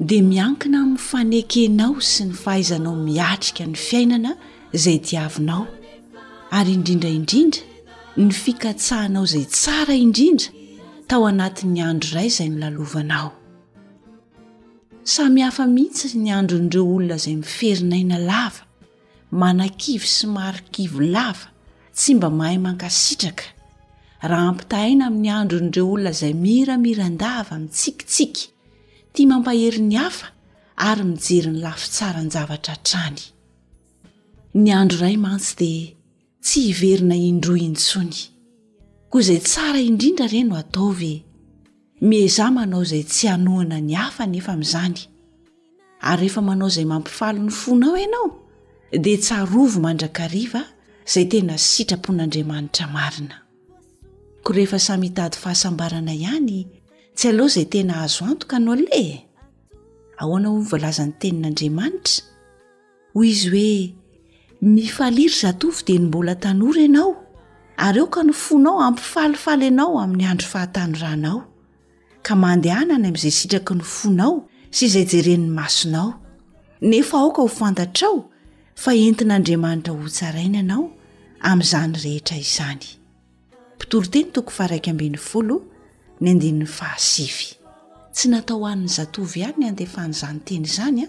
dia miankina amin'ny fanekenao sy ny fahaizanao miatrika ny fiainana izay diavinao ary indrindra indrindra ny fikatsahanao izay tsara indrindra tao anatin'ny andro iray izay nolalovanao samy hafa mihitsy ry ny andron'ireo olona izay miferin'aina lava manakivy sy marikivy lava tsy mba mahay mankasitraka raha ampitahaina amin'ny andron'ireo olona izay miramiran-dava mitsikitsiky tia mampahery ny hafa ary mijery ny lafy tsaran-javatra hatrany. Ny andro iray mantsy dia tsy hiverina indroa intsony. Koa izay tsara indrindra re no ataovy e! Miezaha manao izay tsy hanohana ny hafa anefa amin'izany. Ary rehefa manao izay mampifaly ny fonao ianao dia tsarovy mandrakariva izay tena sitrapon'Andriamanitra marina. ko rehefa samy hitady fahasambarana ihany tsy aloha izay tena azo antoka no ale e ahoana hoy ny voalazan'ny tenin'andriamanitra hoy izy hoe mifaliry zatovo dia ny mbola tanora ianao ary eoka ny fonao ampifalifaly ianao amin'ny andro fahatanoranao ka mandehana any amin'izay sitraky ny fonao sy izay jeren'ny masonao nefa aoka ho fantatrao fa entin'andriamanitra hotsaraina ianao amin'izany rehetra izany mpitoro teny toko faraika ambin'ny folo ny andininy fahasivy tsy natao an'ny zatovo ihany ny andefan'izany teny izany a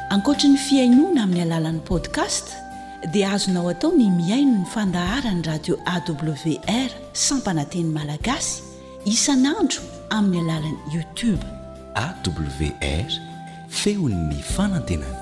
Ankoatry ny fihainoana amin'ny alalan'ny podcast dia azonao atao ny mihaino ny fandaharan'ny radio AWR sampana teny malagasy isan'andro amin'ny alalan'ny YouTube. AWR, feon'ny fanantenana.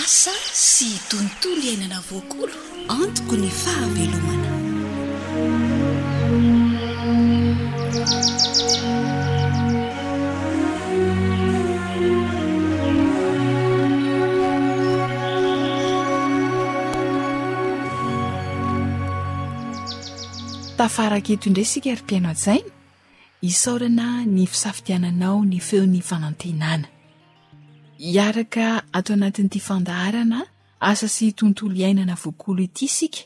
Asa sy tontolo iainana voakolo antoko ny fahavelomana. Tafaraka eto indray isika ry mpihaino hajaina, isaorana ny fisafidiananao ny feon'ny fanantenana. Hiaraka ato anatin'ity fandaharana asa sy tontolo iainana voakolo ity isika,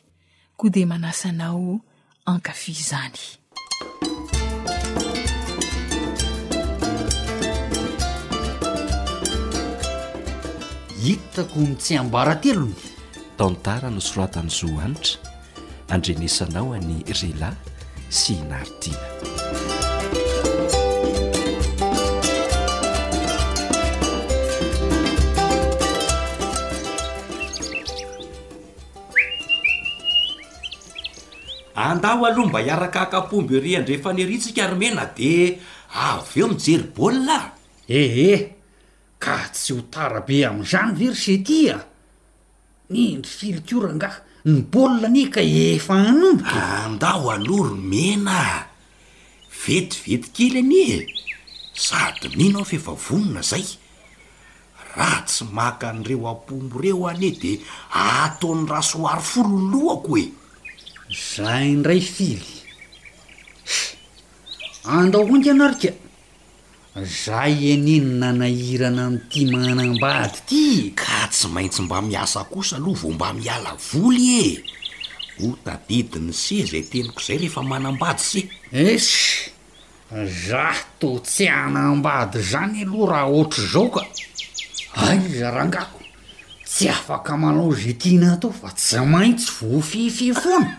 koa dia manasa anao ankafy izany. Hitako ny tsy ambaratelony. Tantara nosoratan'i Zo Hanitra andrenesanao an'i Rila sy i Naritina. Andao aloha mba hiaraka haka ampombo ery andre faniriantsika ry Mena dia avy eo mijery baolina a! Ee, ka tsy ho tara be amin'izany ve ry Setia? Nendry kely koa rangaha, ny baolina anie ka efa hanomboka e! Andao aloha ry Mena a! Vetivety kely anie e! Sady mino aho fa efa vonona zay. Raha tsy maka an'ireo ampombo ireo anie de ataon'i Rasoaro folo ny lohako e! Zay indray Fily. Andao haingana ary ka! Zay anie no nanahirana an'ity manambady ty e! Ka tsy maintsy mba miasa kosa aloha vao mba miala voly e! Ho tadidin'i se zay teniko zay rehefa manambady se! Eish! Zah toa tsy hanambady zany aloha raha otrzao ka! Aiza rangako! Tsy afaka manao ze tiana atao fa tsy maintsy voafehy fefona!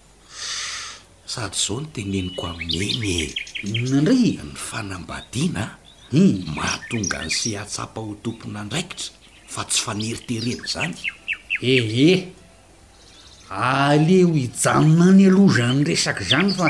Sady izao no teneniko amin'eny e! Inona indray e? Ny fanambadiana mahatonga ny se hahatsapa ho tompon'andraikitra fa tsy faneriterena izany. Ehe! Aleo hijanona any aloha izany resaka izany fa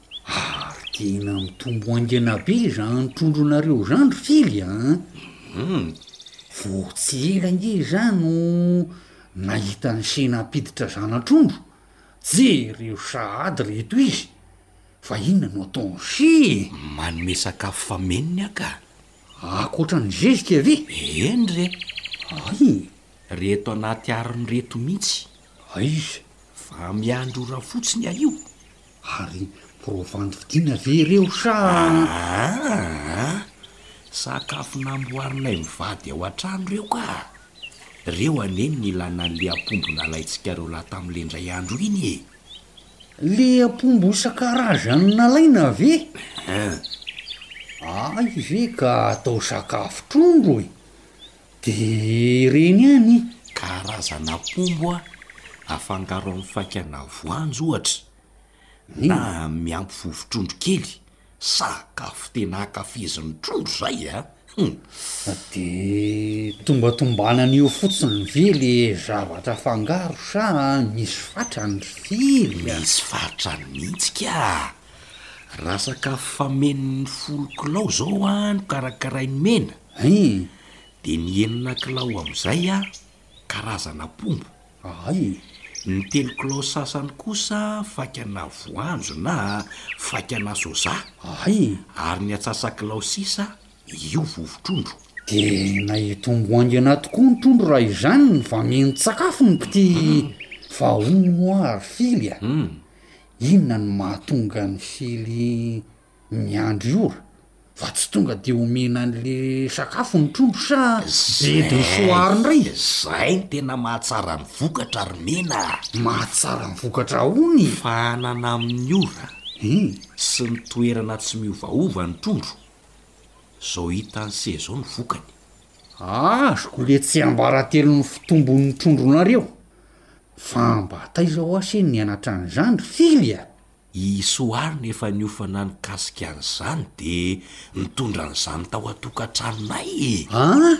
Ary tena mitombo haingana be izany trondronareo izany ry Fily a! Hum, vao tsy ela ange izaho no nahita ny shena mpiditra zana-trondro. Jereo sahady ry reto izy! Fa inona no ataon'i She e? Manome sakafo famenony aho ka! Ankoatra ny zezika ve? Eny re! Hay! Reto anaty harona ireto mihitsy. Aiza? Fa miandry ora fotsiny aho io. Ary provan'ny fidiana ve ireo sa? Aa! Sakafo namboarinay mivady ao an-trano ireo ka! Ireo anie no nilana an'ilay ampombo nalaintsikareo lahy tamin'ilay indray andro iny e! Ilay ampombo isan-karazany nalaina ve? Aa! Hay ve ka atao sakafo trondro e! De ireny ihany karazana pombo a, afangaro amin'ny faikana voanjo ohatra, na miampy vovotrondro kely, sakafo tena ankafizin'ny trondro zay a! Hum. De tombatombana an'io fotsiny ve le zavatra afangaro sa misy fatrany ry Fily a? Misy fatrany mihitsy ka! Raha sakafo famenon'ny folo kilao zao a no karakarain'i Mena, Hum! Dia nihenona kilao amin'izay aho, karazana apombo. Ahay e! Ny telo kilao sasany kosa faikana voanjo na faikana soja. Ahay e! Ary ny antsasa-kilao sisa, io vovo-trondro. Dia nahitombo haingana tokoa ny trondro raha izany ny vamin-tsakafo ny petit fa hono moa ry Fily a! Inona no mahatonga an'i Fily Miandry ora fa tsy tonga de omena an'le sakafo ny trondro sa be de soir ndray? Zay ny tena mahatsara ny vokatra ry Mena a! Mahatsara ny vokatra ahoana e? Fahanana amin'ny ora sy ny toerana tsy miovaova ny trondro, zao hita an'se zao ny vokany. Azoko le tsiambaratelon'ny fitombon'ny trondronareo fa mba taiza oa se nianatra an'izany ry Fily a! I Soary nefa niofana nikasika an'izany dia nitondra an'izany tao an-tokantranonay e! An?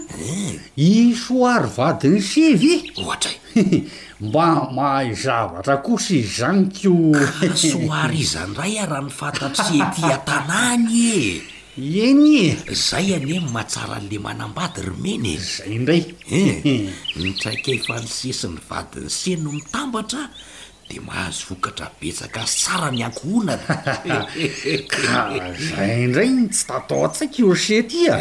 I Soary vadin'i Sivy? Ohatra e! Mba mahay zavatra kosa izany ko! Ka Soary iza indray ary raha ny fantatry ety an-tanà anie e! Eny e! Izay anie no mahatsara an'ilay manambady ry Mena e! Izay indray! Ny traikefa nisesy ny vadin'i Sey no mitambatra dia mahazo vokatra betsaka sy tsara ny ankohonana. Ka izay indray no tsy tao an-tsaiko io Rocher ity a!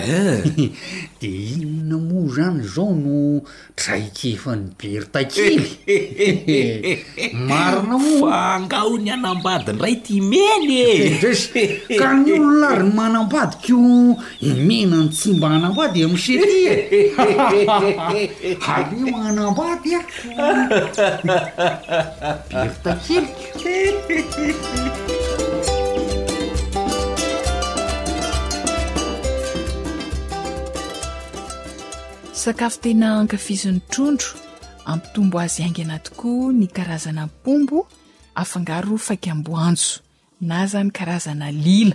Dia inona moa izany izao no traikefan'i Bertha kely? Marina moa? Fa angaha hono hanambady indray ity Meny e! Ka ny olona ary manambady ko Omena ny tsy mba hanambady amin'i Sheffi e! Aleo hanambady aho! Bertha keliko. Sakafo tena ankafizin'ny trondro, hampitombo azy haingana tokoa ny karazana ampombo afangaro faikamboanjo na izany karazana lila.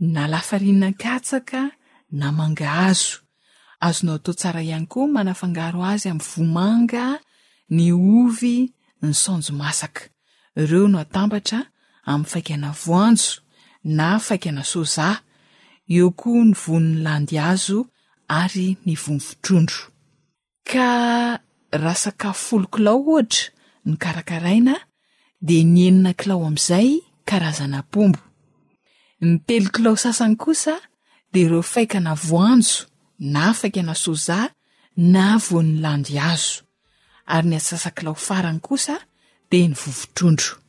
na lafarinina katsaka na mangahazo. Azonao atao tsara ihany koa manafangaro azy amin'ny vomanga, ny ovy, ny saonjo masaka. Ireo no atambatra amin'ny faikana voanjo na faikana soja, eo koa ny voan'ny landihazo ary ny vonvon-trondro. Ka raha sakafo folo kilao ohatra no karakaraina dia ny enina kilao amin'izay karazana apombo. Ny telo kilao sasany kosa dia ireo faikana voanjo na faikana soja na voan'ny landihazo, ary ny atsasakilao farany kosa dia ny vovotrondro.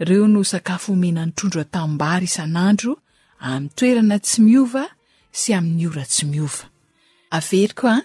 Ireo no sakafo omena ny trondro an-tanimbary isan'andro amin'ny toerana tsy miova sy amin'ny ora tsy miova. Averiko an!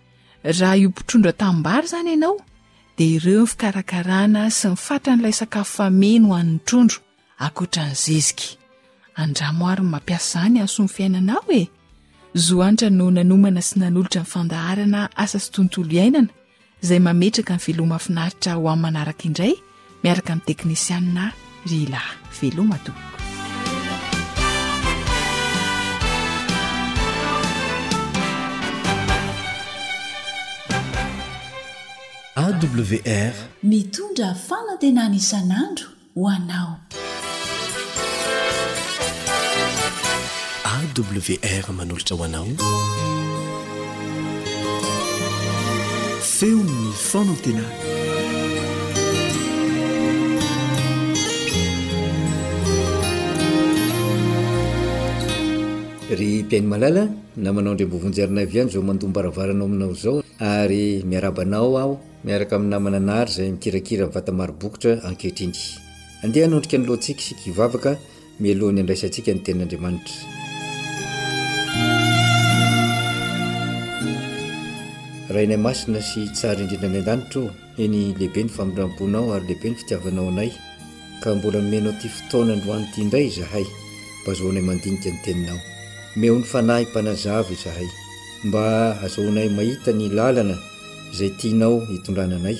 Raha io mpitondra tanimbary izany ianao, dia ireo ny fikarakarana sy ny fatran'ilay sakafo fameno ho an'ny trondro, ankoatra ny zezika. Andramo àry ny mampiasa izany hahasoa ny fiainanao e! Zo Antra no nanomana sy nanolotra ny fandaharana Asa sy Tontolo Iainana, izay mametraka ny veloma finaritra ho amin'ny manaraka indray, miaraka amin'ny teknisianina Rila veloma tompoko AWR mitondra fanantenana isan'andro ho anao AWR manolotra ho anao feon'ny fanantenana. Ry Teny Malala, namanao Andriambovonjy Arinaviano izao mandoam-baravarana ao aminao izao ary miarahaba anao aho miaraka amin'ny namana Nary izay mikirakira vata maro bokotra ankehitriny. Andeha hanondrika ny lohantsika isika hivavaka mialohan'ny handraisantsika ny Tenin'Andriamanitra. Rainay masina sy tsara indrindra any an-danitra o, eny lehibe ny famindram-ponao ary lehibe ny fitiavanao anay ka mbola nomenao ity fotoana androany ity indray izahay mba hazahoanay mandinika ny Teninao. Omeo ny Fanahy Mpanazava izahay mba hazahoanay mahita ny lalana izay tianao hitondrana anay.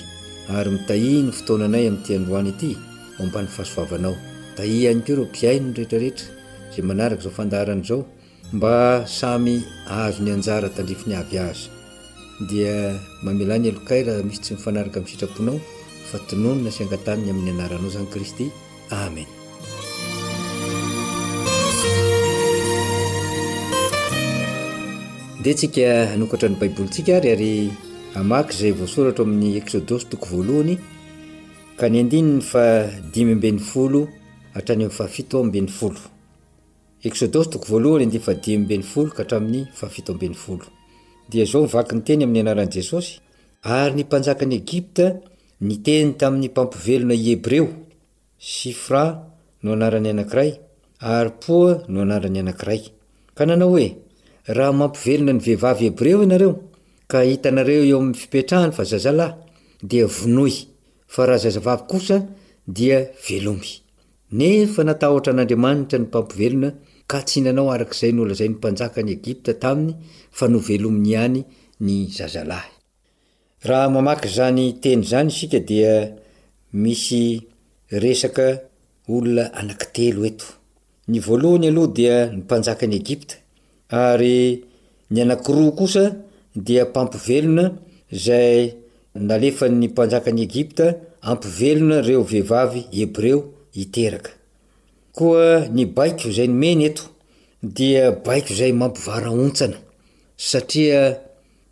ary mitahia ny fotoananay amin'ity androany ity ao ambany fahasoavanao. Tahia ihany koa ireo mpihaino ny rehetrarehetra izay manaraka izao fandaharana izao mba samy hahazo ny anjara tandrifiny avy azy. Dia mamelà ny helokahy raha misy tsy mifanaraka amin'ny sitraponao fa tononina sy angataniny amin'ny anaranao izany Kristy Amen. Ndeha tsika hanokatra ny baibolintsika ary ary hamaky izay voasoratra amin'ny eksodosy toko voalohany ka ny andininy fa dimy ambin'ny folo hatrany amin'ny fahafito ambin'ny folo eksodosy toko voalohany andiny fa dimy ambin'ny folo ka hatramin'ny fahafito ambin'ny folo dia izao mivaky ny teny amin'ny anaran'i jesosy ary ny mpanjakan'i egipta Niteny tamin'ny mpampivelona i Hebreo, Shifra no anaran'ny anankiray, ary Poa no anaran'ny anankiray, ka nanao hoe, Raha mampivelona ny vehivavy hebreo ianareo, ka hitanareo eo amin'ny fipetrahany fa zazalahy, dia vonoy, fa raha zazavavy kosa, dia velomy. Nefa natahotra an'Andriamanitra ny mpampivelona, ka tsy nanao araka izay nolazain'ny mpanjakan'i Egypta taminy, fa novelominy ihany ny zazalahy. Raha mamaky izany teny izany isika dia misy resaka olona anankitelo eto. Ny voalohany aloha dia ny mpanjakan'i Egypta ary ny anankiroa kosa dia mpampivelona izay nalefan'ny mpanjakan'i Egypta hampivelona ireo vehivavy hebreo hiteraka. Koa ny baiko izay nomeny eto dia baiko izay mampivarahontsana satria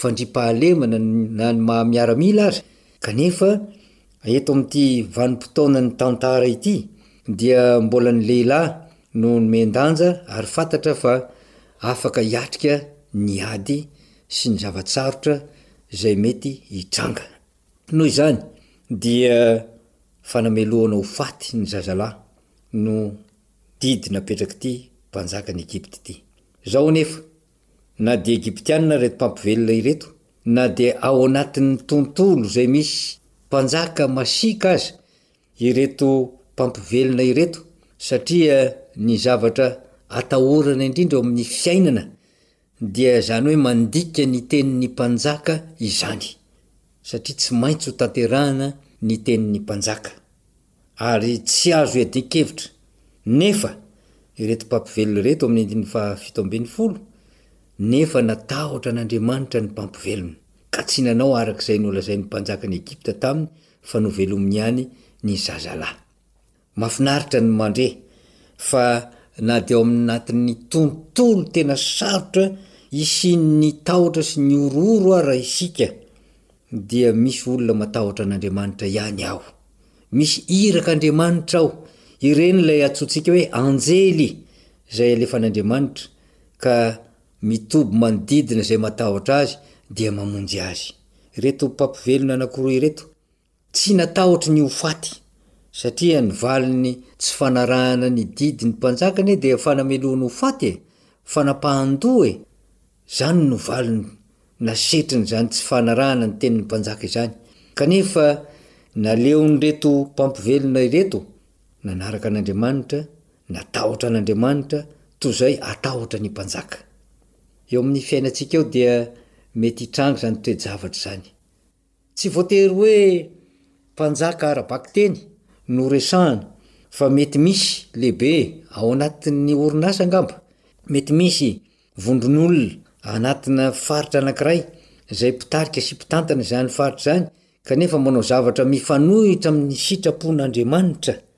fandriampahalemana na ny maha miaramila ary, kanefa eto amin'ity vanim-potoanan'ny tantara ity dia mbola ny lehilahy no nomen-danja ary fantatra fa afaka hiatrika ny ady sy ny zava-tsarotra izay mety hitranga. Noho izany dia fanamelohana ho faty ny zazalahy no didy napetrak'ity mpanjakan'i Egypta ity. Izao anefa Na dia Egyptiana ireto mpampivelona ireto, na dia ao anatin'ny tontolo izay misy mpanjaka masiaka aza ireto mpampivelona ireto, satria ny zavatra atahorana indrindra eo amin'ny fiainana dia izany hoe mandika ny tenin'ny mpanjaka izany, satria tsy maintsy ho tanterahana ny tenin'ny mpanjaka. ary tsy azo iadian-kevitra, nefa ireto mpampivelona ireto amin'ny andininy fahafito ambin'ny folo, Nefa natahotra an'Andriamanitra ny mpampivelona, ka tsy nanao araka izay nolazain'ny mpanjakan'i Egypta taminy fa novelominy ihany ny zazalahy. Mahafinaritra ny mandre fa na dia ao anatin'ny tontolo tena sarotra isian'ny tahotra sy ny horohoro ara isika, dia misy olona matahotra an'Andriamanitra ihany ao. Misy iraka Andriamanitra ao. Ireny ilay antsointsika hoe anjely izay alefan'Andriamanitra ka mitoby manodidina izay matahotra azy dia mamonjy azy. Ireto mpampivelona anankiroa ireto, tsy natahotry ny ho faty, satria ny valin'ny tsy fanarahana ny didin'ny mpanjaka anie dia fanamelohany ho faty e, fanapahan-doha e, Izany no valiny na setrin'izany tsy fanarahana ny tenin'ny mpanjaka izany, kanefa naleon'ireto mpampivelona ireto nanaraka an'Andriamanitra, natahotra an'Andriamanitra, toy izay atahotra ny mpanjaka. Eo amin'ny fiainantsika eo dia mety hitranga izany toe-javatra izany. Tsy voatery hoe mpanjaka ara-bakiteny no resahana fa mety misy lehibe ao anatin'ny orinasa angamba, mety misy vondron'olona anatina faritra anankiray izay mpitarika sy mpitantana izany faritra izany kanefa manao zavatra mifanohitra amin'ny sitrapon'Andriamanitra.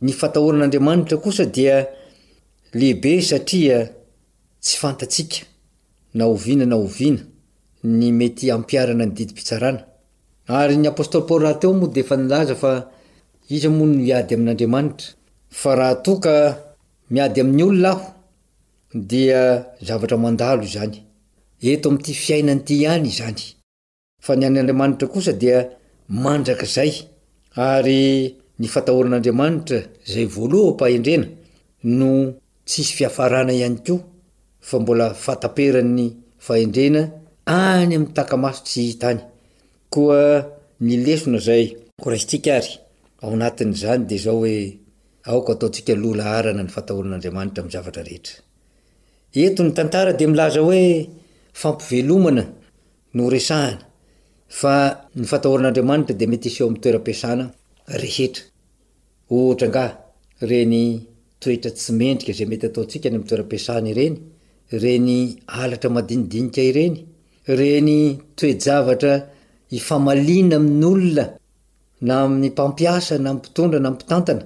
Ny fatahoran'Andriamanitra kosa dia lehibe satria tsy fantatsika na oviana na oviana ny mety hampiharana ny didim-pitsarana. Ary ny apostoly Paoly rahateo moa dia efa nilaza fa iza moa no hiady amin'Andriamanitra? Fa raha toa ka miady amin'ny olona aho dia zavatra mandalo izany. Eto amin'ity fiainana ity ihany izany. Fa ny an' Andriamanitra kosa dia mandrakizay, ary ny fatahoran' Andriamanitra izay voaloham-pahendrena no tsisy fiafarana ihany koa, fa mbola fahataperan' ny fahendrena any amin' ny taka-maso tsy hita any. Koa ny lesona izay horaisintsika àry ao anatin' izany dia izao hoe, aoka ataontsika loha laharana ny fatahoran' Andriamanitra amin'ny zavatra rehetra. Eto ny tantara dia milaza hoe fampivelomana no resahany fa ny fatahoran'Andriamanitra dia mety hiseho amin'ny toeram-piasana rehetra. Ohatra angaha ireny toetra tsy mendrika izay mety ataontsika any amin'ny toeram-piasana ireny, ireny halatra madinidinika ireny, ireny toe-javatra ifamaliana amin'olona na amin'ny mpampiasa na amin'ny mpitondra na amin'ny mpitantana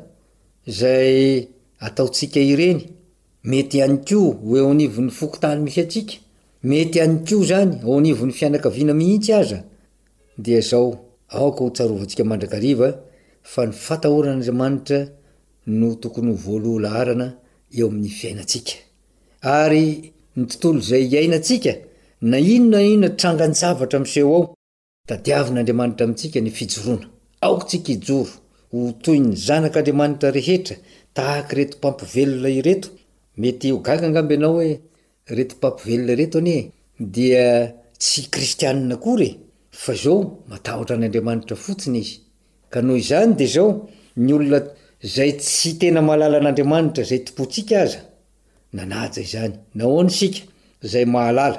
izay ataontsika ireny? Mety ihany koa ho eo anivon'ny fokontany misy antsika, mety ihany koa izany ao anivon'ny fianakaviana mihitsy aza, dia izao, aoka ho tsarovantsika mandrakariva fa ny fatahoran'Andriamanitra no tokony ho voaloha laharana eo amin'ny fiainantsika. Ary ny tontolo izay iainantsika, na inona na inona trangan-javatra miseho ao, Tadiavin'Andriamanitra amintsika ny fijoroana. Aoka-tsika hijoro ho toy ny zanak'Andriamanitra rehetra, tahaka ireto mpampivelona ireto. Mety ho gaga angamba ianao hoe, 'Ireto mpampivelona ireto anie dia tsy Kristianina akory e! Fa izao, matahotra an'Andriamanitra fotsiny izy. Ka noho izany dia izao, ny olona izay tsy tena mahalala an'Andriamanitra izay Tompontsika aza, nanaja izany. Nahoana isika, izay mahalala,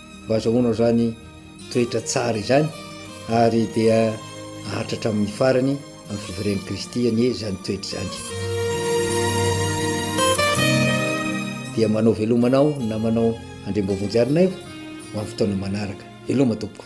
Mba azahoanao izany toetra tsara izany ary dia aharitra hatramin'ny farany amin'ny fivorian'i Kristy anie izany toetra izany. Dia manao veloma anao ny namanao Andriambaovonjiarinaivo ho amin'ny fotoana manaraka. Veloma tompoko.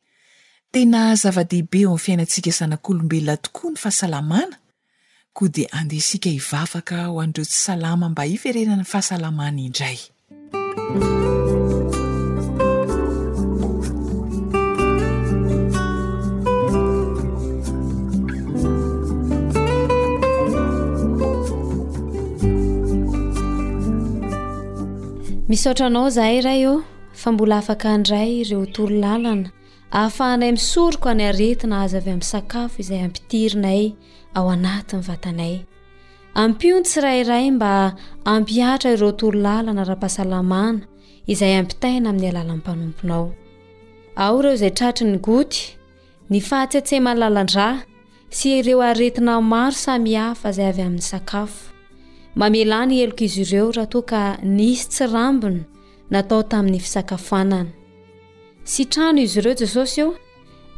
Tena zava-dehibe eo amin'ny fiainantsika zanak'olombelona tokoa ny fahasalamana, koa dia andeha isika hivavaka ho an'ireo tsy salama mba hiverenan'ny fahasalamany indray. Misaotra anao zahay Ray ô. fa mbola afaka handray ireo toro lalana ahafahanay misoroka ny aretina aza avy amin'ny sakafo izay ampitirinay ao anatin'ny vatanay. Ampio ny tsirairay mba ampihatra ireo toro lalana ara-pahasalamana izay ampitaina amin'ny alalan'ny mpanomponao. Ao ireo izay tratry ny goty, ny fahatsetsemana lalan-drà sy ireo aretina maro samihafa izay avy amin'ny sakafo. Mamelà ny helok'izy ireo raha toa ka nisy tsy rambony natao tamin'ny fisakafoanana. Sitrano izy ireo Jesosy o,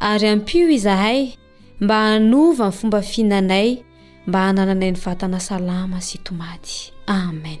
ary ampio izahay mba hanova ny fomba fihinanay mba hanananay ny vatana salama sy tomady. Amen.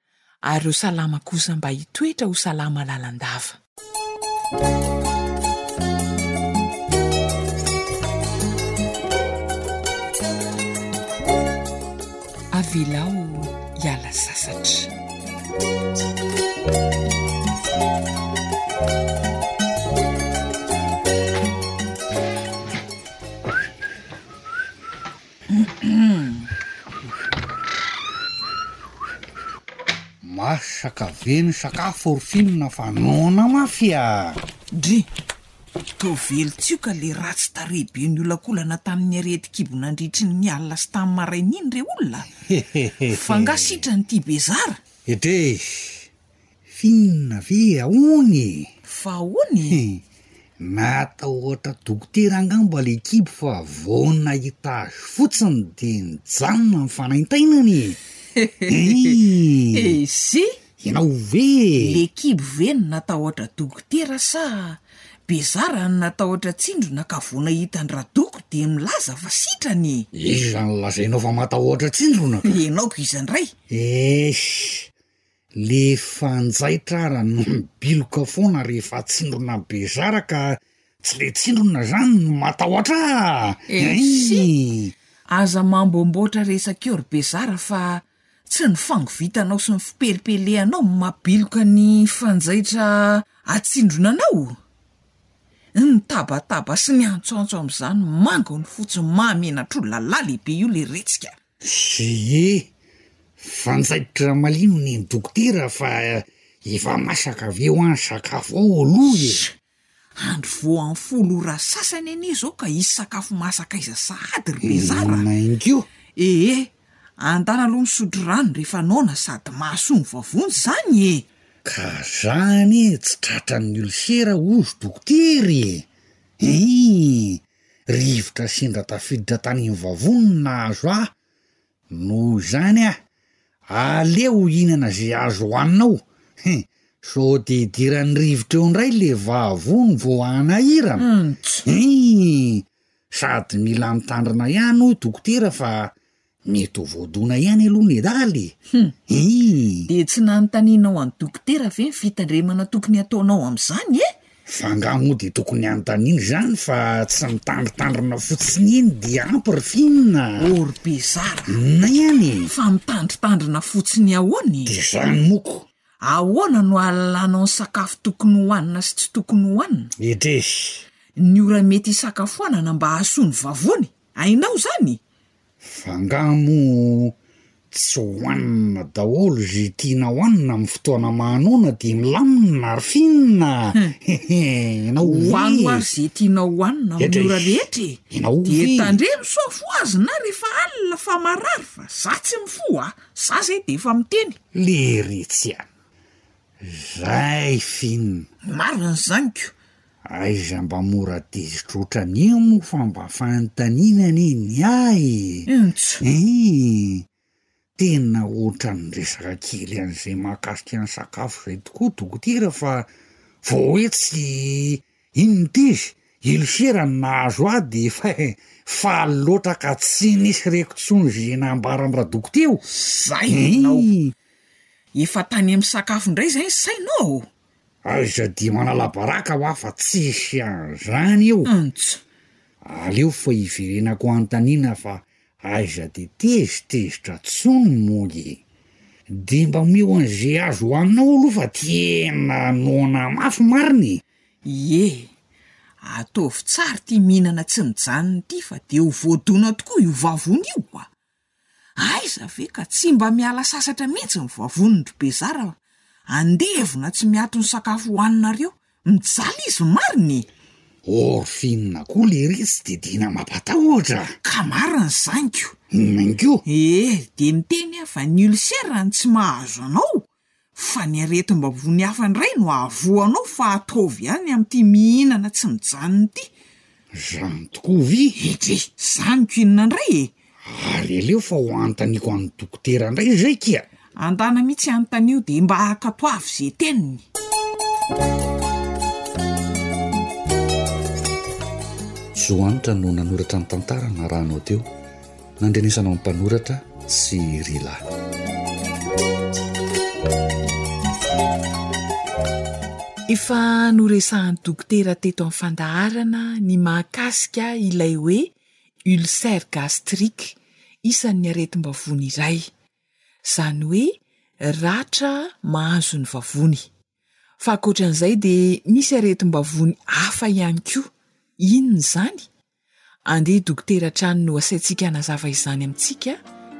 Ary ho salama kosa mba hitoetra ho salama lalandava. Avelao hiala sasatra. Masaka ve ny sakafo ry Finn fa noana mafy a! Dry! Toa velon-tsioka ilay ratsy tarehy be niolakolana tamin'ny aretin-kibo nandritry ny alina sy tamin'ny maraina iny re olona a! Fa angaha sitrany ity bezara? Edrey! Finina ve aony e! Fa aony e! Natahotra dokotera angamba le kibo fa vao nahita azy fotsiny de nijanona ny fanaintainany e! Eehh! Ezy! Ianao ve e! Le kibo ve no natahotra dokotera sa Bezara no natahotra tsindrona ka vao nahita an-dRadoko de milaza fa sitrany e! Iza no lazainao fa matahotra tsindrona ka? Ianao ko iza ndray? Esh! Le fanjaitra ara no mibiloka foana rehefa atsindrona be zara ka tsy le tsindrona zany no matahotra aah! Aza mambômbôtra resaka eo ry Bezara fa tsy ny fango vitanao sy ny fipelipelehanao no mabiloka ny fanjaitra atsindrona anao! Ny tabataba sy ny antsoantso amzany mangony fotsy maha menatr olona lahy lehibe io le retsika! Ee, fanjaitra ramalimo ny dokotera fa efa masaka avy eo an sakafo ao aloha e! Andro vao amin'ny folo ora sasany anie izao ka hisy sakafo masaka aiza sahady ry bezara a! Inona ihany koa? Ee, andana aloha misotro rano rehefa noana sady mahasoa ny vavonjy izany e! Ka za anie tsy tratran'ny ulcera hozy dokotera e! Ee! Rivotra sendra tafiditra tany am vavony no nahazo ahy, noho izany ah aleo hihinana ze azo hoaninao, hein! sao de hidiran'ny rivotra eo ndray le vavony vao hanahirana, hum! sady mila mitandrina ihany hoy dokotera fa Mety ho voadona ihany aloha ny daly e! Hum! Dia tsy nanontanianao an'i dokotera ve ny fitandremana tokony hataonao amin'izany e? Fa angaha moa dia tokony hanontaniana izany fa tsy mitandritandrina fotsiny eny dia ampy ry finina a! Oh ry bezara! Inona ihany e? Fa mitandritandrina fotsiny ahoana e? Dia izany moa ko! Ahoana no ahalalànao ny sakafo tokony hohanina sy tsy tokony hohanina? Edresy! Ny ora mety hisakafoanana mba hahasoa ny vavony, hainao izany? F'angaha moa tsy hohanina daholo izay tiana hohanina amin'ny fotoana mahanoana dia milamina ary finina a! Hohano ary izay tianao hohanina amin'ny ora rehetra e! Dia tandremo sao fohazina ary efa alina fa marary fa za tsy mifoha a! Za izay dia efa miteny. Lery etsy an! Zay finina. Marina izany ko! Aiza mba mora dezitra otran'io moa fa mba fanontaniana anie ny ahy e! Entso! Eeh! Tena otran'ny resaka kely an'izay mahakasika ny sakafo izay tokoa dokotera fa vao hoe tsy iny ny tezy, ulcera no nahazo ahy dia efa faly loatra ka tsy nisy reko intsony izay nambaran'i radoko teo! Zay ianao! Efa tany amin'ny sakafo indray izay ny sainao! Aiza dia manala baraka hoa fa tsisy an'izany io mintsy! Aleo fa hiverenako anontaniana fa aiza dia tezitezitra tsony moa e! Dia mba omeo an'izay azo hohaninao aloha fa tena noana mafy marina e! Ie, ataovy tsara ity mihinana tsy mijanona ity fa dia ho voadona tokoa io vavony io a! Aiza ve ka tsy mba miala sasatra mihitsy ny voavonin-dry Bezara fa andevona tsy miato ny sakafo hohaninareo, mijaly izy marina e! Orphinina koa lery tsy de tena mampatahotra a! Ka marina izany ko! Inona inko? Ee, de miteny aho fa ny ulcère no tsy mahazo anao? Fa ny aretim-bavony hafa indray no hahavoa anao fa ataovy ihany amin'ity mihinana tsy mijanona ity. Zany tokoa ve? Hehe, zaniko inona indray e? Ary aleo fa ho anontaniko an'ny dokotera indray izay kia! Andana mihitsy anontanio dia mba hankatoavy izay teniny. Zohanitra no nanoratra ny tantara narahanao teo, Nandrenesanao ny mpanoratra sy ry lahy. Efa noresahan'ny dokotera teto amin'ny fandaharana ny mahakasika ilay hoe ulcère gastrique, isan'ny aretim-bavony iray. Izany hoe ratra mahazo ny vavony. Fa ankoatran'izay dia misy aretim-bavony hafa ihany koa. Inona izany? Andeha dokotera hatrany no asaintsika hanazava izany amintsika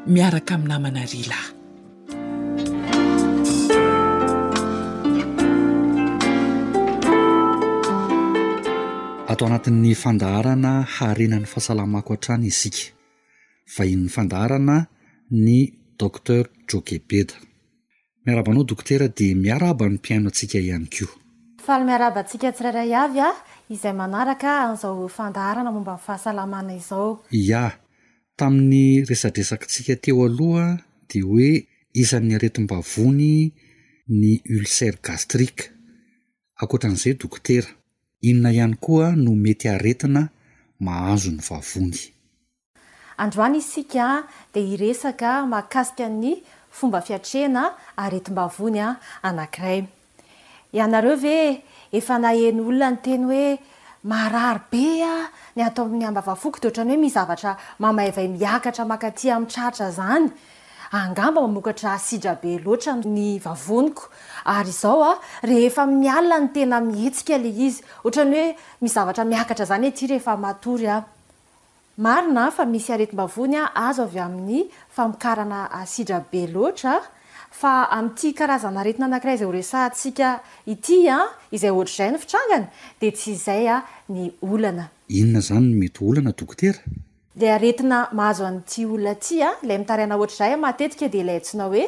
miaraka amin'ny namana Rila. Ato anatin'ny fandaharana harena ny fahasalamako hatrany isika. Vahinin'ny fandaharana ny Docteur Jokebeda. Miarahaba anao Dokotera dia miarahaba ny mpihaino antsika ihany koa. Faly miarahaba antsika tsirairay avy izay manaraka an'izao fandaharana momba ny fahasalamana izao. Ia, tamin'ny resadresakintsika teo aloha dia hoe isan'ny aretim-bavony ny ulcère gastrique. Ankoatran'izay Dokotera, inona ihany koa no mety aretina mahazo ny vavony? Androany isika dia hiresaka mahakasika ny fomba fiatrehana aretim-bavony anankiray. Ianareo ve efa naheno olona niteny hoe marary be ny ato amin'ny ambavafoko dia ohatran'ny hoe misy zavatra mamaivay miakatra mankaty amin'ny tratra izany? Angamba mamokatra asidra be loatra ny vavoniko ary izao rehefa amin'ny alina no tena mihetsika ilay izy. Ohatran'ny hoe misy zavatra miakatra izany ety rehefa matory aho. Marina fa misy aretim-bavony azo avy amin'ny famokarana asidra be loatra, fa amin'ity karazan'aretina anankiray izay horesahantsika ity, izay ohatr'izay ny fitrangany, dia tsy izay ny olana. Inona izany no mety ho olana, dokotera? Ilay aretina mahazo an'ity olona ity, ilay mitaraina ohatr'izay, matetika dia ilay antsoina hoe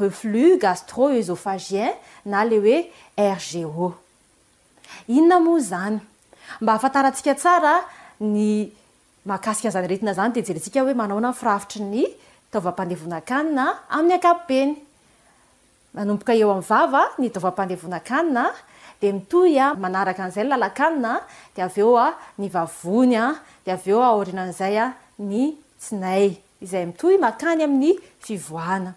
reflux gastro-oesophagien na ilay hoe RGO. Inona moa izany? Mba hahafantarantsika tsara ny mahakasika an'izany aretina izany dia jerentsika hoe manahoana ny firafitry ny taovam-pandevonan-kanina amin'ny ankapobeny. Manomboka eo amin'ny vava ny taovam-pandevonan-kanina dia mitohy manaraka an'izay ny lalan-kanina dia avy eo ny vavony dia avy eo aorianan'izay ny tsinay izay mitohy makany amin'ny fivoahana.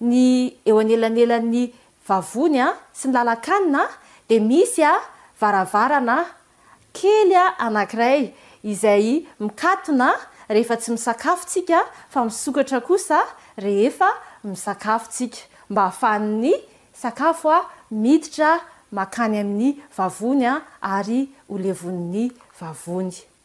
ny eo anelanelan'ny vavony sy ny lalan-kanina dia misy varavarana kely anankiray izay mikatona rehefa tsy misakafo tsika fa misokatra kosa rehefa misakafo tsika mba hahafahan'ny sakafo miditra makany amin'ny vavony ary ho levon'ny vavony.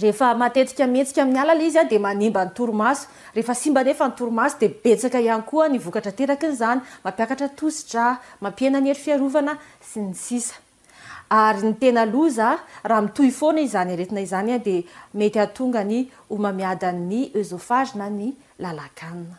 Rehefa matetika mihetsika amin'ny ala ilay izy dia manimba ny torimaso. Rehefa simba anefa ny torimaso dia betsaka ihany koa ny vokatra aterakin'izany, mampiakatra tosi-drà, mampihena ny hery fiarovana, sy ny sisa Ary ny tena loza, raha mitohy foana izany aretina izany dia mety hahatonga ny homamiadan'ny oesophage na ny lalan-kanina.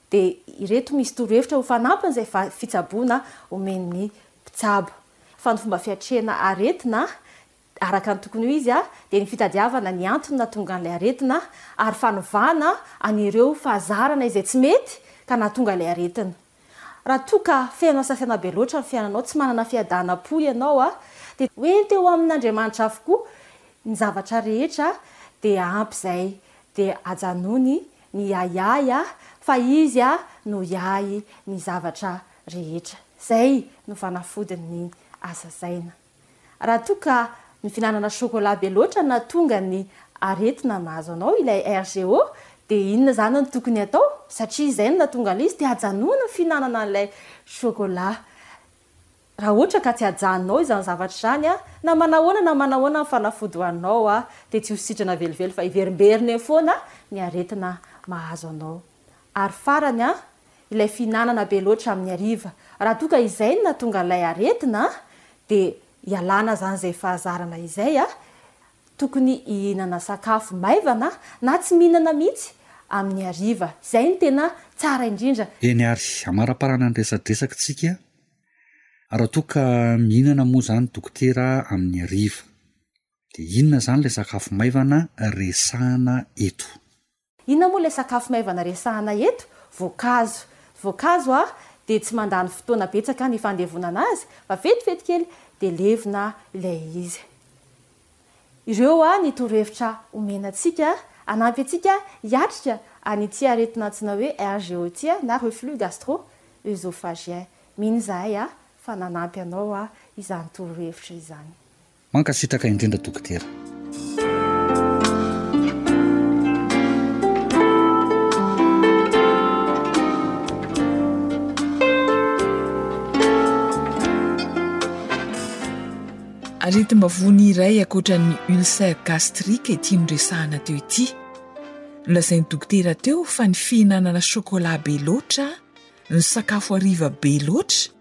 Dia ireto misy torohevitra ho fanampiny izay fitsaboana omen'ny mpitsabo. Fa ny fomba fiatrehana aretina araka ny tokony ho izy dia ny fitadiavana ny antony nahatonga an'ilay aretina ary fanovana an'ireo fahazarana izay tsy mety ka nahatonga ilay aretina. Raha toa ka feno hasafiana be loatra ny fiainanao, tsy manana fiadanam-po ianao, dia ho ento eo amin'Andriamanitra avokoa ny zavatra rehetra, dia ampy izay, dia ajanony ny ahiahy ahy fa izy no hiahy ny zavatra rehetra. Izay no fanafodin'ny hazazaina. Raha toa ka ny fihinanana chocolat be loatra no nahatonga ny aretina mahazo anao ilay RGO dia inona izany no tokony hatao satria izay no nahatonga ilay izy dia ajanony ny fihinanana an'ilay chocolat. Raha ohatra ka tsy ajanonao izany zavatra izany an, na manahoana na manahoana ny fanafody ho anao an, dia tsy ho sitrana velively fa hiverimberina eo foana ny aretina mahazo anao. Ary farany an, ilay fihinanana be loatra amin'ny hariva. Raha toa ka izay no nahatonga ilay aretina an, dia ialana izany izay fahazarana izay an, tokony hihinana sakafo maivana na tsy mihinana mihitsy amin'ny hariva, izay no tena tsara indrindra. Eny ary amaraparana ny resadresakintsika raha toa ka mihinana moa izany dokotera amin'ny hariva. Dia inona izany ilay sakafo maivana resahana eto? Inona moa ilay sakafo maivana resahana eto? Voankazo. Voankazo a! dia tsy mandany fotoana betsaka ny fandevonana azy fa vetivety kely dia levona ilay izy. Ireo a ny torohevitra omena antsika hanampy antsika hiatrika an'ity aretina antsoina hoe RGO ity a na reflux gastro oesophagien. Mino izahay a fa nanampy anao a izany torohevitra izany. Mankasitraka indrindra Dokotera. Aretim-bavony iray ankoatran'ny ulcère gastrique ity noresahana teo ity. Nolazain'ny dokotera teo fa ny fihinanana chocolat be loatra, ny sakafo hariva be loatra,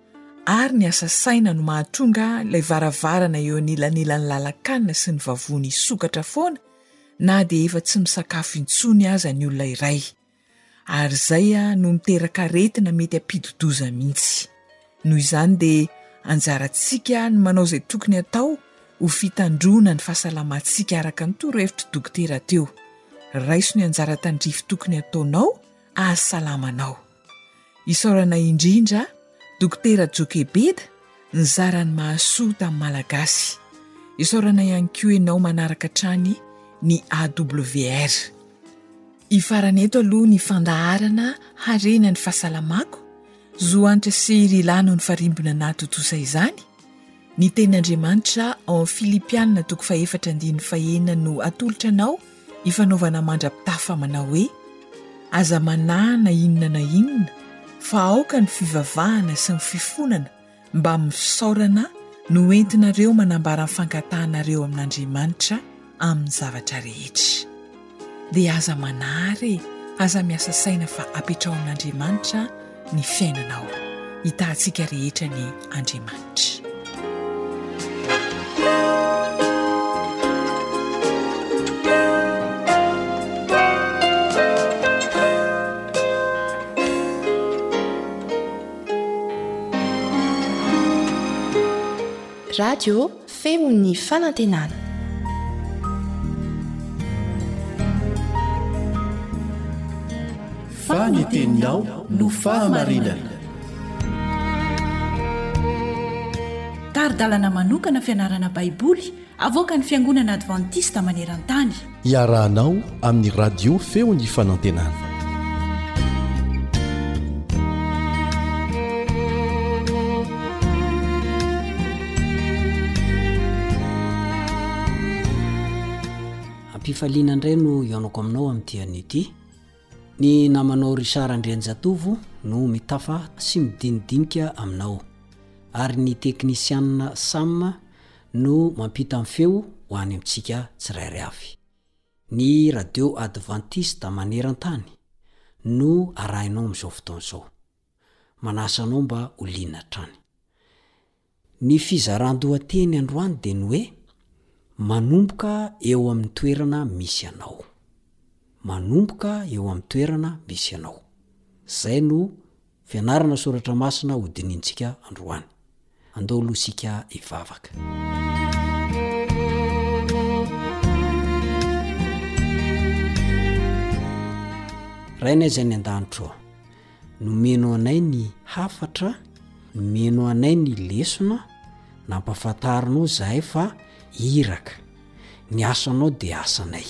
ary ny asa saina no mahatonga ilay varavarana eo anilanilan'ny lalan-kanina sy ny vavony hisokatra foana na dia efa tsy misakafo intsony aza ny olona iray. Ary izay no miteraka aretina mety hampidi-doza mihitsy. Noho izany dia anjarantsika ny manao izay tokony hatao ho fitandroana ny fahasalamantsika araka ny torohevitr'i dokotera teo. Raiso ny anjara tandrify tokony hataonao hahasalama anao. Isaorana indrindra Dokotera Jokebeda nizara ny mahasoa tamin'ny Malagasy. Isaorana ihany koa ianao manaraka hatrany ny AWR. Hifarana eto aloha ny fandaharana harena ny fahasalamako, Zo Hanitra sy Ry Ila no nifarimbona nahatontosa izany, Ny tenin'Andriamanitra ao amin'ny Filipianina toko fahefatra andininy fahenina no atolotra anao ifanaovana mandra-pitafa manao hoe, Aza manahana inona na inona, fa aoka ny fivavahana sy ny fifonana mbamin'ny fisaorana no entinareo manambara ny fankatahanareo amin'Andriamanitra amin'ny zavatra rehetra. Dia aza manary e, aza miasa saina fa apetraho amin'Andriamanitra ny fiainanao. Hitahantsika rehetra ny Andriamanitra. Radio. Feon'ny fanantenana. Fa ny teninao no fahamarinana. Tari-dalana manokana fianarana Baiboly avoakan'ny Fiangonana Advantista maneran-tany. Iarahanao amin'ny radio feo ny fanantenana. Ampifaliana indray no ihaonako aminao amin'ity anio ity. Ny namanao Richard Andrianjatovo no mitafa sy midinidinika aminao. Ary ny teknisianina Sam no mampita ny feo ho any amintsika tsirairay avy. Ny radio advantista maneran-tany no arahinao amin'izao fotoana izao. Manasa anao mba ho liana hatrany. Ny fizaran-dohateny androany dia ny hoe, Manomboka eo amin'ny toerana misy anao. Manomboka eo amin'ny toerana misy anao. Izay no Fianarana soratra masina ho dinihintsika androany. Andao aloha isika hivavaka. Rainay izay any an-danitra ao, nomeno anay ny hafatra, nomeno anay ny lesona, nampafantarinao izahay fa iraka. Ny asanao dia asanay.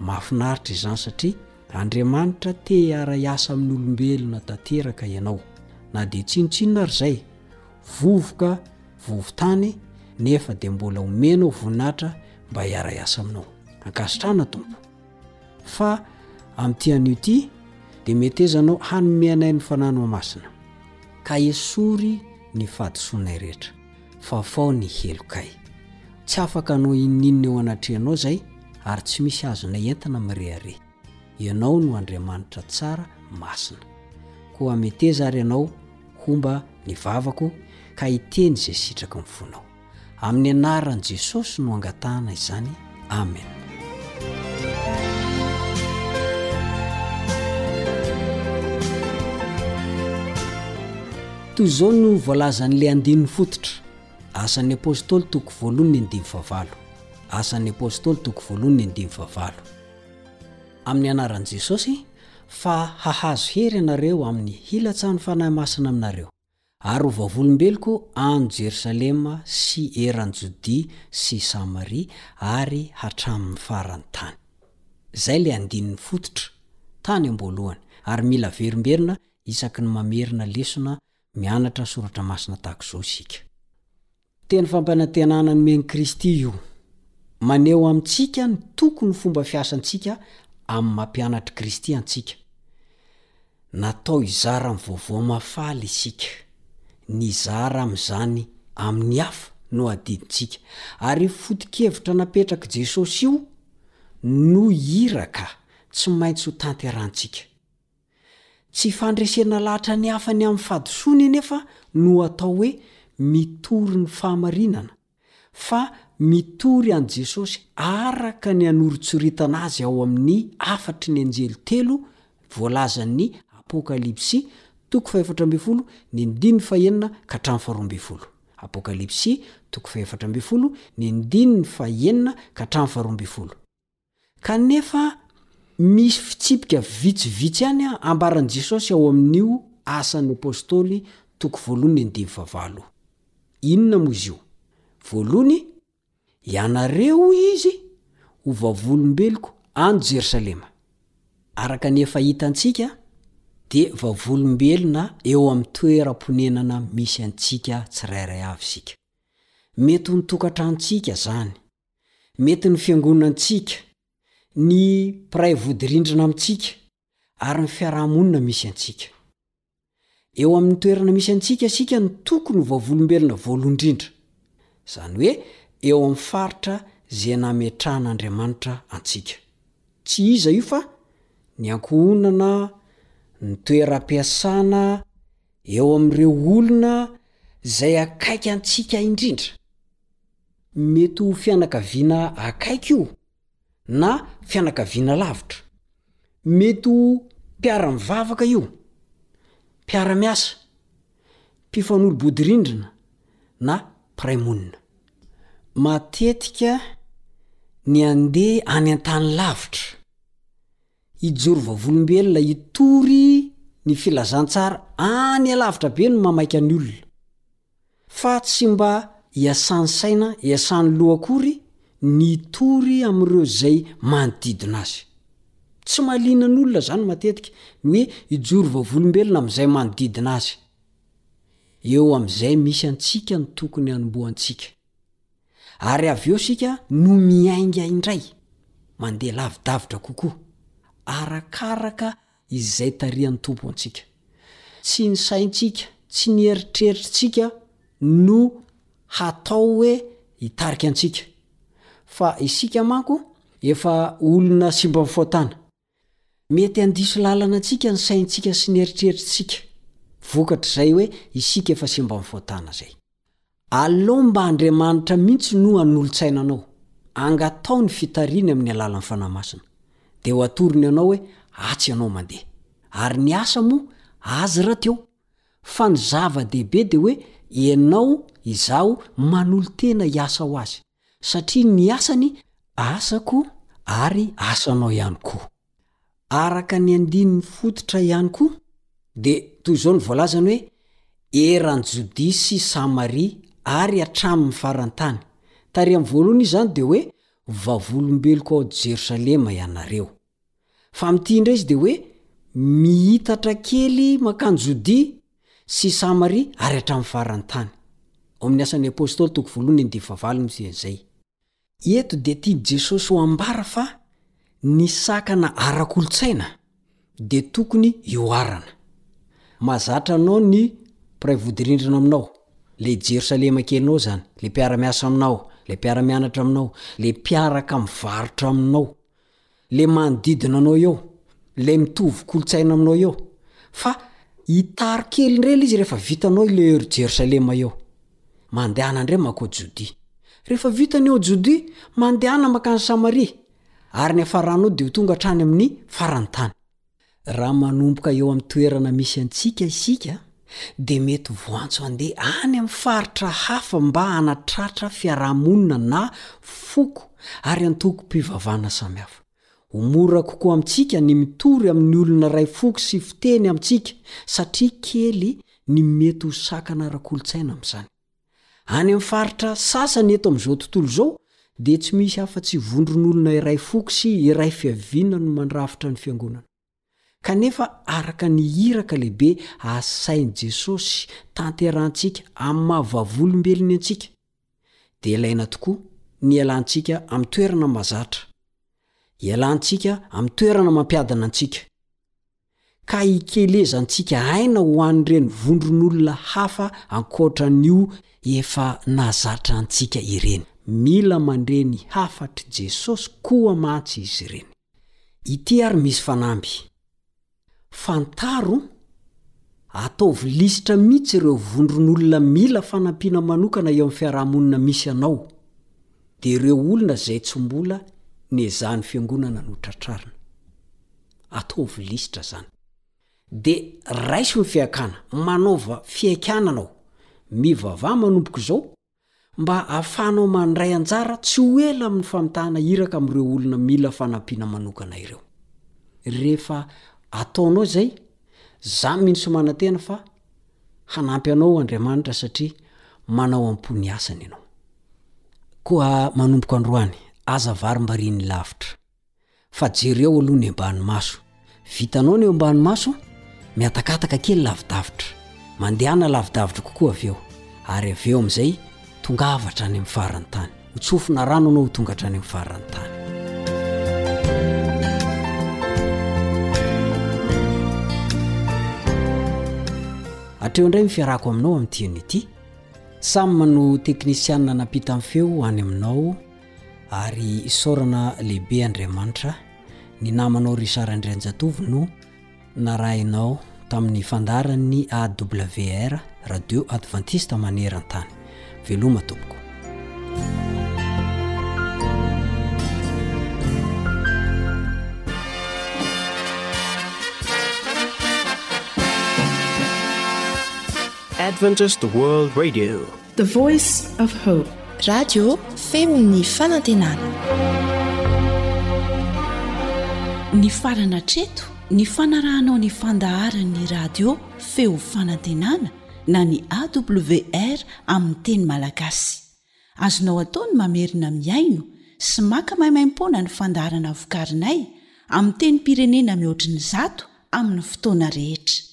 Mahafinaritra izany satria Andriamanitra te hiara-hiasa amin'ny olombelona tanteraka ianao, na dia tsinontsinona ary izay, vovoka, vovo-tany, nefa dia mbola omenao voninahitra mba hiara-hiasa aminao. Ankasitrahana Tompo. Fa amin'ity anio ity dia metezanao hanome anay ny Fanahy no Masina, ka esory ny fahadisoanay rehetra. Faofao ny helokay. Tsy afaka hanao inon'inona eo anatrehanao izay ary tsy misy azonay entina mirehareha. Ianao no Andriamanitra tsara, masina. Koa meteza ary Ianao homba ny vavako ka hiteny izay sitraky ny fonao. Amin'ny anaran'i Jesosy no angatahana izany. Amen. Toy izao no voalazan'ilay andininy fototra, Asan'ny Apôstôly toko voalohany andininy fahavalo, Asan'ny Apôstôly toko voalohany andininy fahavalo. Amin'ny anaran'i Jesosy, fa hahazo hery ianareo amin'ny hilatsahan'ny Fanahy Masina aminareo. Ary ho vavolombeloko any Jerosalema sy eran'i Jodia sy Samaria ary hatramin'ny faran'ny tany. Izay ilay andininy fototra, tany am-boalohany, ary mila averimberina isaky ny mamerina lesona mianatra soratra masina tahaka izao isika. Teny fampanantenana nomen'i Kristy io. Maneho amintsika ny toko ny fomba fiasantsika amin'ny maha-mpianatr'i Kristy antsika. Natao hizara ny vaovao mahafaly isika. Ny hizara amin'izany amin'ny hafa no adidintsika. Ary io foto-kevitra napetrak'i Jesosy io no iraka tsy maintsy hotanterahintsika. Tsy fandresena lahatra ny hafa ny amin'ny fahadisoany anefa no atao hoe mitory ny fahamarinana, fa mitory an'i Jesosy araka ny hanoritsoritana azy ao amin'ny hafatry ny anjely telo voalazan'ny Apokalypsy, toko fahefatra ambin'ny folo, ny andininy fahenina ka hatramin'ny faharoa ambin'ny folo. Apokalypsy, toko fahefatra ambin'ny folo, ny andininy fahenina ka hatramin'ny faharoa ambin'ny folo. Kanefa, misy fitsipika vitsivitsy ihany ambaran'i Jesosy ao amin'io Asan'ny Apostoly, toko voalohony andininy fahavalo. Inona moa izy io? Voalohany, Ianareo, hoy izy, ho vavolombeloko any Jerosalema. Araka ny efa hitantsika, dia vavolombelona eo amin'ny toeram-ponenana misy antsika tsirairay avy isika. Mety ho ny tokantranontsika izany. Mety ny fiangonantsika, ny mpiray vodirindrina amintsika ary ny fiaraha-monina misy antsika. Eo amin'ny toerana misy antsika isika no tokony ho vavolombelona voalohany indrindra, izany hoe eo amin'ny faritra izay nametrahan'Andriamanitra antsika. Tsy iza io fa ny ankohonana, ny toeram-piasana, eo amin'ireo olona izay akaiky antsika indrindra. Mety ho fianakaviana akaiky io na fianakaviana lavitra. Mety ho mpiara-mivavaka io, mpiara-miasa, mpifanolo-bodirindrina na mpiray monina. Matetika ny handeha any an-tany lavitra, hijoro vavolombelona, hitory ny filazantsara any alavitra be no mamaika ny olona. Fa tsy mba iasany saina, iasany loha akory ny hitory amin'ireo izay manodidina azy. Tsy mahaliana ny olona izany matetika, ny hoe hijoro vavolombelona amin'izay manodidina azy. Eo amin'izay misy antsika no tokony hanombohantsika. Ary avy eo isika no miainga indray, mandeha lavidavitra kokoa, arakaraka izay tarihan'ny Tompo antsika. Tsy ny saintsika, tsy ny eritreritritsika no hatao hoe hitarika antsika, fa isika manko efa olona simba mifoha-tana. Mety handiso lalana antsika ny saintsika sy ny eritreritritsika, vokatr'izay hoe isika efa simba mifoha-tana izay. Aleo mba Andriamanitra mihitsy no hanolotsaina anao. Angataho ny fitarihiny amin'ny alalan'ny Fanahy Masina. Dia ho atorony anao hoe atsy ianao mandeha. Ary ny asa moa, azy rahateo. Fa ny zava-dehibe dia hoe ianao, izaho, manolo-tena hiasa ho Azy. satria ny asany asako ary asanao ihany koa. Araka ny andininy fototra ihany koa dia toy izao ny voalazany hoe eran'i Jodia sy Samaria ary hatramin'ny faran-tany. Tary amin'ny voalohany izy izany dia hoe vavolombeloko ao Jerosalema ianareo. Fa amin'ity indray izy dia hoe miitatra kely mankany Jodia sy Samaria ary hatramin'ny faran'ny tany. Ao amin'ny Asan'ny Apostoly, toko voalohany andivo fahavalo misy an'izay. Eto dia tian'i Jesosy ho ambara fa ny sakana ara-kolontsaina dia tokony hihoarana. Mahazatra anao ny mpiray vodirindrina aminao, ilay Jerosalema kelinao izany, ilay mpiara-miasa aminao, ilay mpiara-mianatra aminao, ilay mpiaraka mivarotra aminao, le manodidina anao eo, le mitovy kolontsaina aminao eo, fa hitaro kely indray le izy rehefa vitanao ilay eo Jerosalema eo, mandehana indray makao Jodia. Rehefa vita ny ao Jodia, mandehana makany Samaria, ary ny hafaranao dia ho tonga hatrany amin'ny faran'ny tany. Raha manomboka eo amin'ny toerana misy antsika isika, dia mety voantso handeha any amin'ny faritra hafa mba hanatratra fiarahamonina na foko ary antokom-pivavahana samihafa. Ho mora kokoa amintsika ny mitory amin'ny olona iray foko sy fiteny amintsika, satria kely ny mety ho sakana ara-kolontsaina amin'izany. Any amin'ny faritra sasany eto amin'izao tontolo izao dia tsy misy afa-tsy vondron'olona iray foko sy iray fiaviana no mandrafitra ny fiangonana. Kanefa araka ny iraka lehibe asain'i Jesosy tanterahantsika amin'ny maha vavolombelony antsika, dia ilaina tokoa ny ialantsika amin'ny toerana mahazatra, ialantsika amin'ny toerana mampiadana antsika. ka hikelezantsika aina ho an'ireny vondron'olona hafa ankoatra an'io efa nazatra antsika ireny. Mila mandre ny hafatr'i Jesosy koa mantsy izy ireny. Ity àry misy fanamby, Fantaro, Ataovy lisitra mihitsy ireo vondron'olona mila fanampiana manokana eo amin'ny fiarahamonina misy anao, dia ireo olona izay tsy mbola niezahan'ny fiangonana notratrarina. ataovy lisitra zany de raiso ny fiakana manaova fihaikana anao mivavaha manomboka izao mba afahanao mandray anjara tsy ho ela amin'ny famitahana iraka amin'ireo olona mila fanampiana manokana ireo rehefa ataonao izay za minso manantena fa hanampy anao Andriamanitra satria manao ampo ny asany ianao koa manomboka androany aza varimbarian'ny lavitra fa jereo aloha ny ambany maso vitanao ny eo ambany maso mihatakataka kely lavidavitra mandehana lavidavitra kokoa avy eo ary avy eo amin'izay tonga avatra any amin'ny faran'ny tany ho tsofina rano anao ho tonga hatra any amin'ny faran'ny tany atreo indray ny fiarako aminao amin'nytian'ity samy mano teknisianina nampita ny feo any aminao ary isaorana lehibe Andriamanitra ny namanao Richard Andrianjatovo no narahinao tamin'ny fandaharan'ny AWR, Radio Adventiste maneran-tany. Veloma tompoko. Adventist World Radio The voice of hope. Radio feo ny fanantenana. Nifarana hatreto ny fanarahanao ny fandaharan'ny radio feo fanantenana na ny AWR amin'ny teny malagasy. Azonao atao ny mamerina mihaino sy maka maimaimpoana ny fandaharana vokarinay amin'ny tenim-pirenena mihoatry ny zato amin'ny fotoana rehetra.